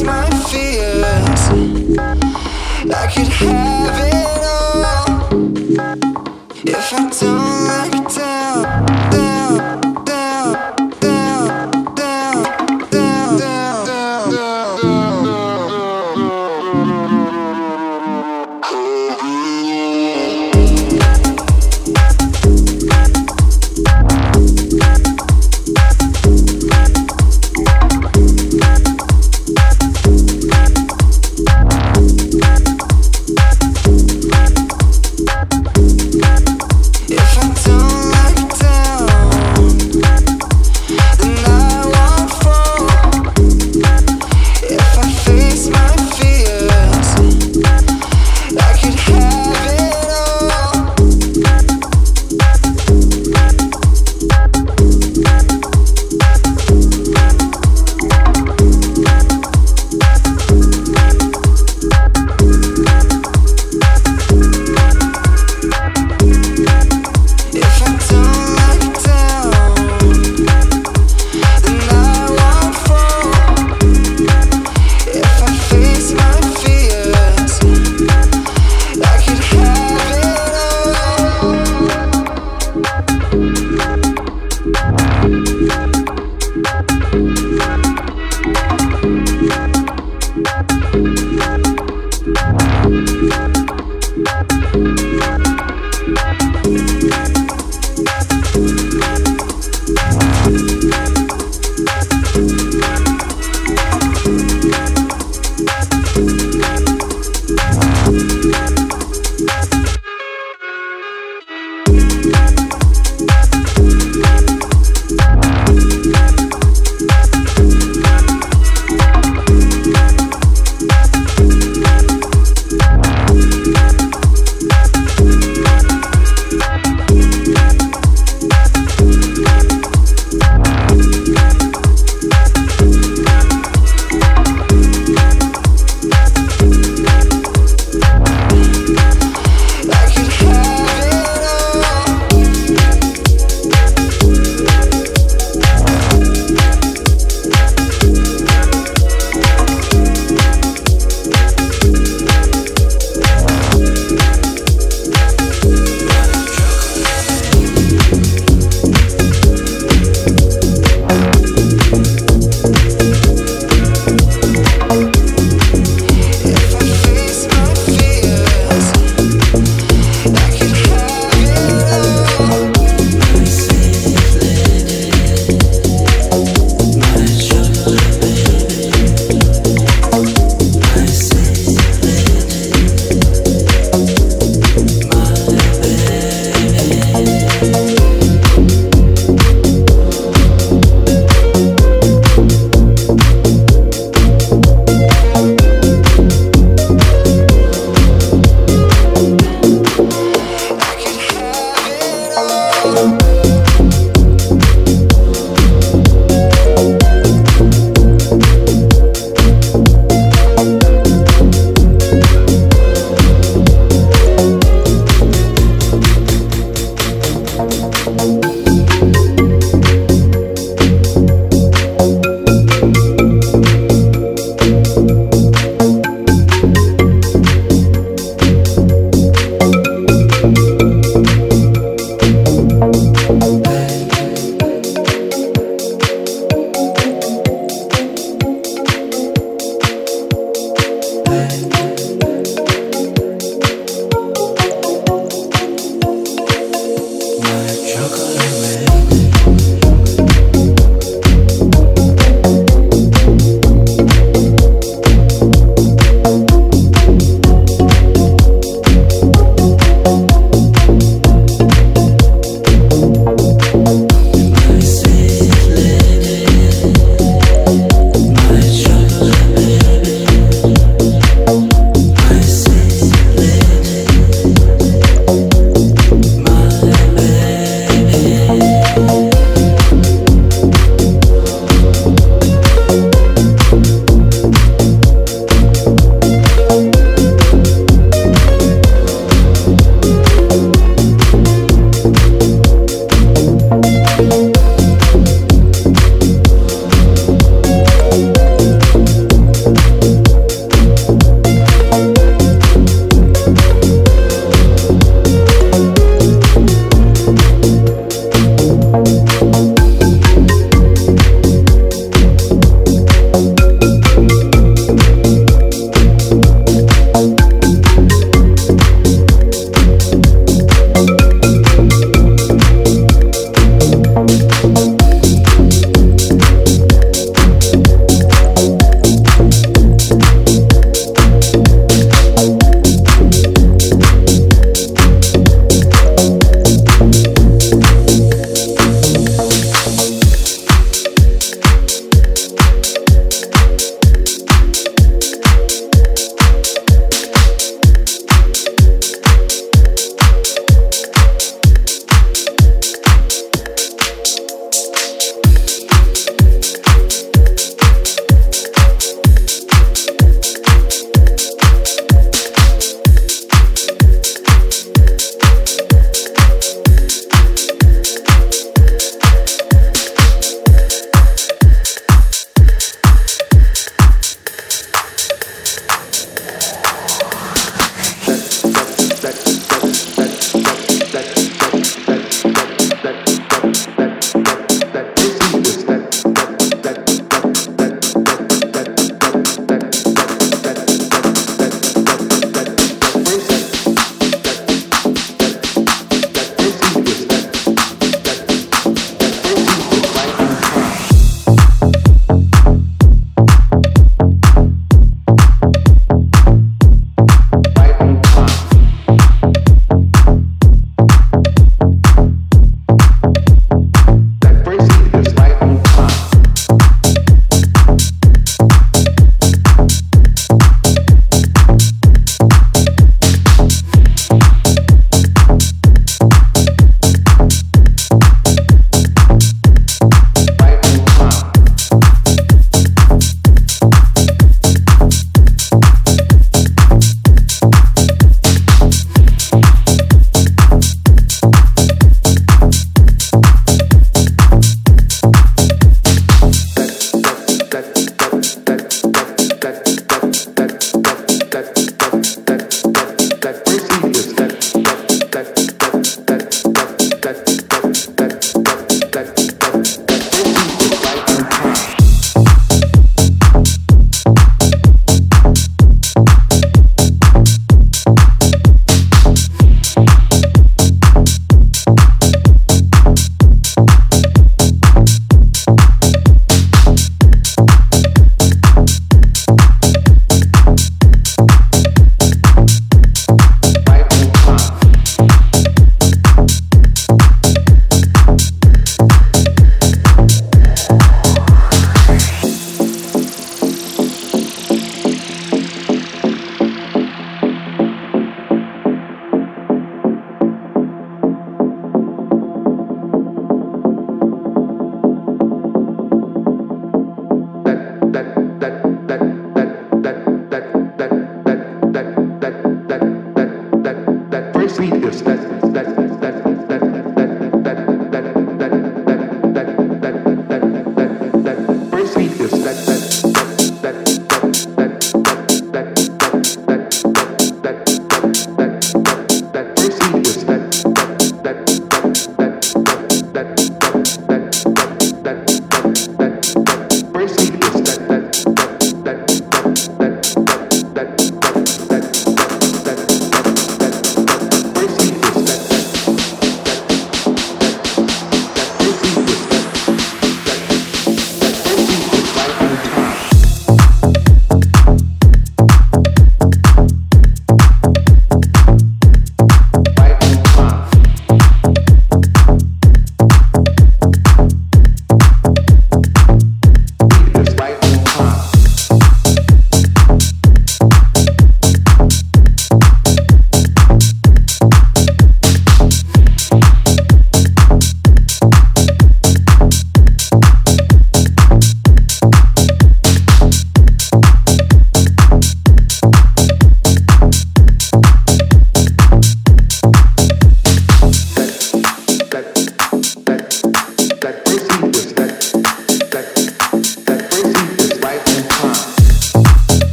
my fears, I could have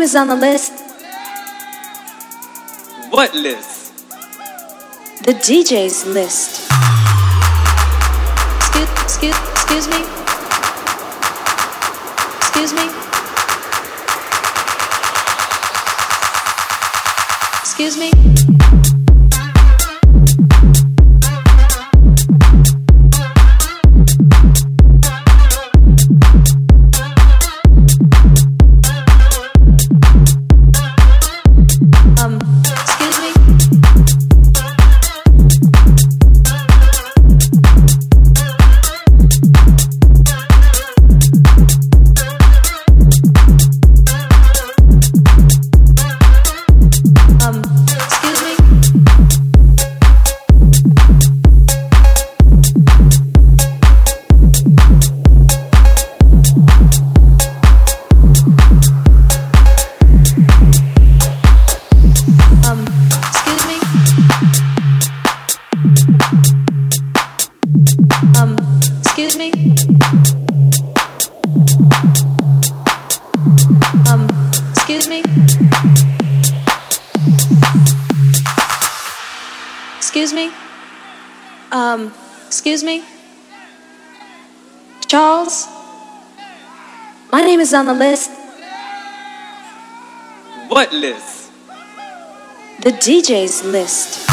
is on the list. What list? The DJ's list. Excuse, excuse, excuse me. Excuse me. Excuse me. Is on the list. What list? The DJ's list.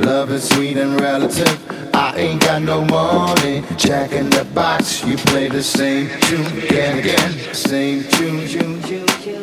Love is sweet and relative. I ain't got no money. Jack in the box, you play the same tune again, again. Same tune.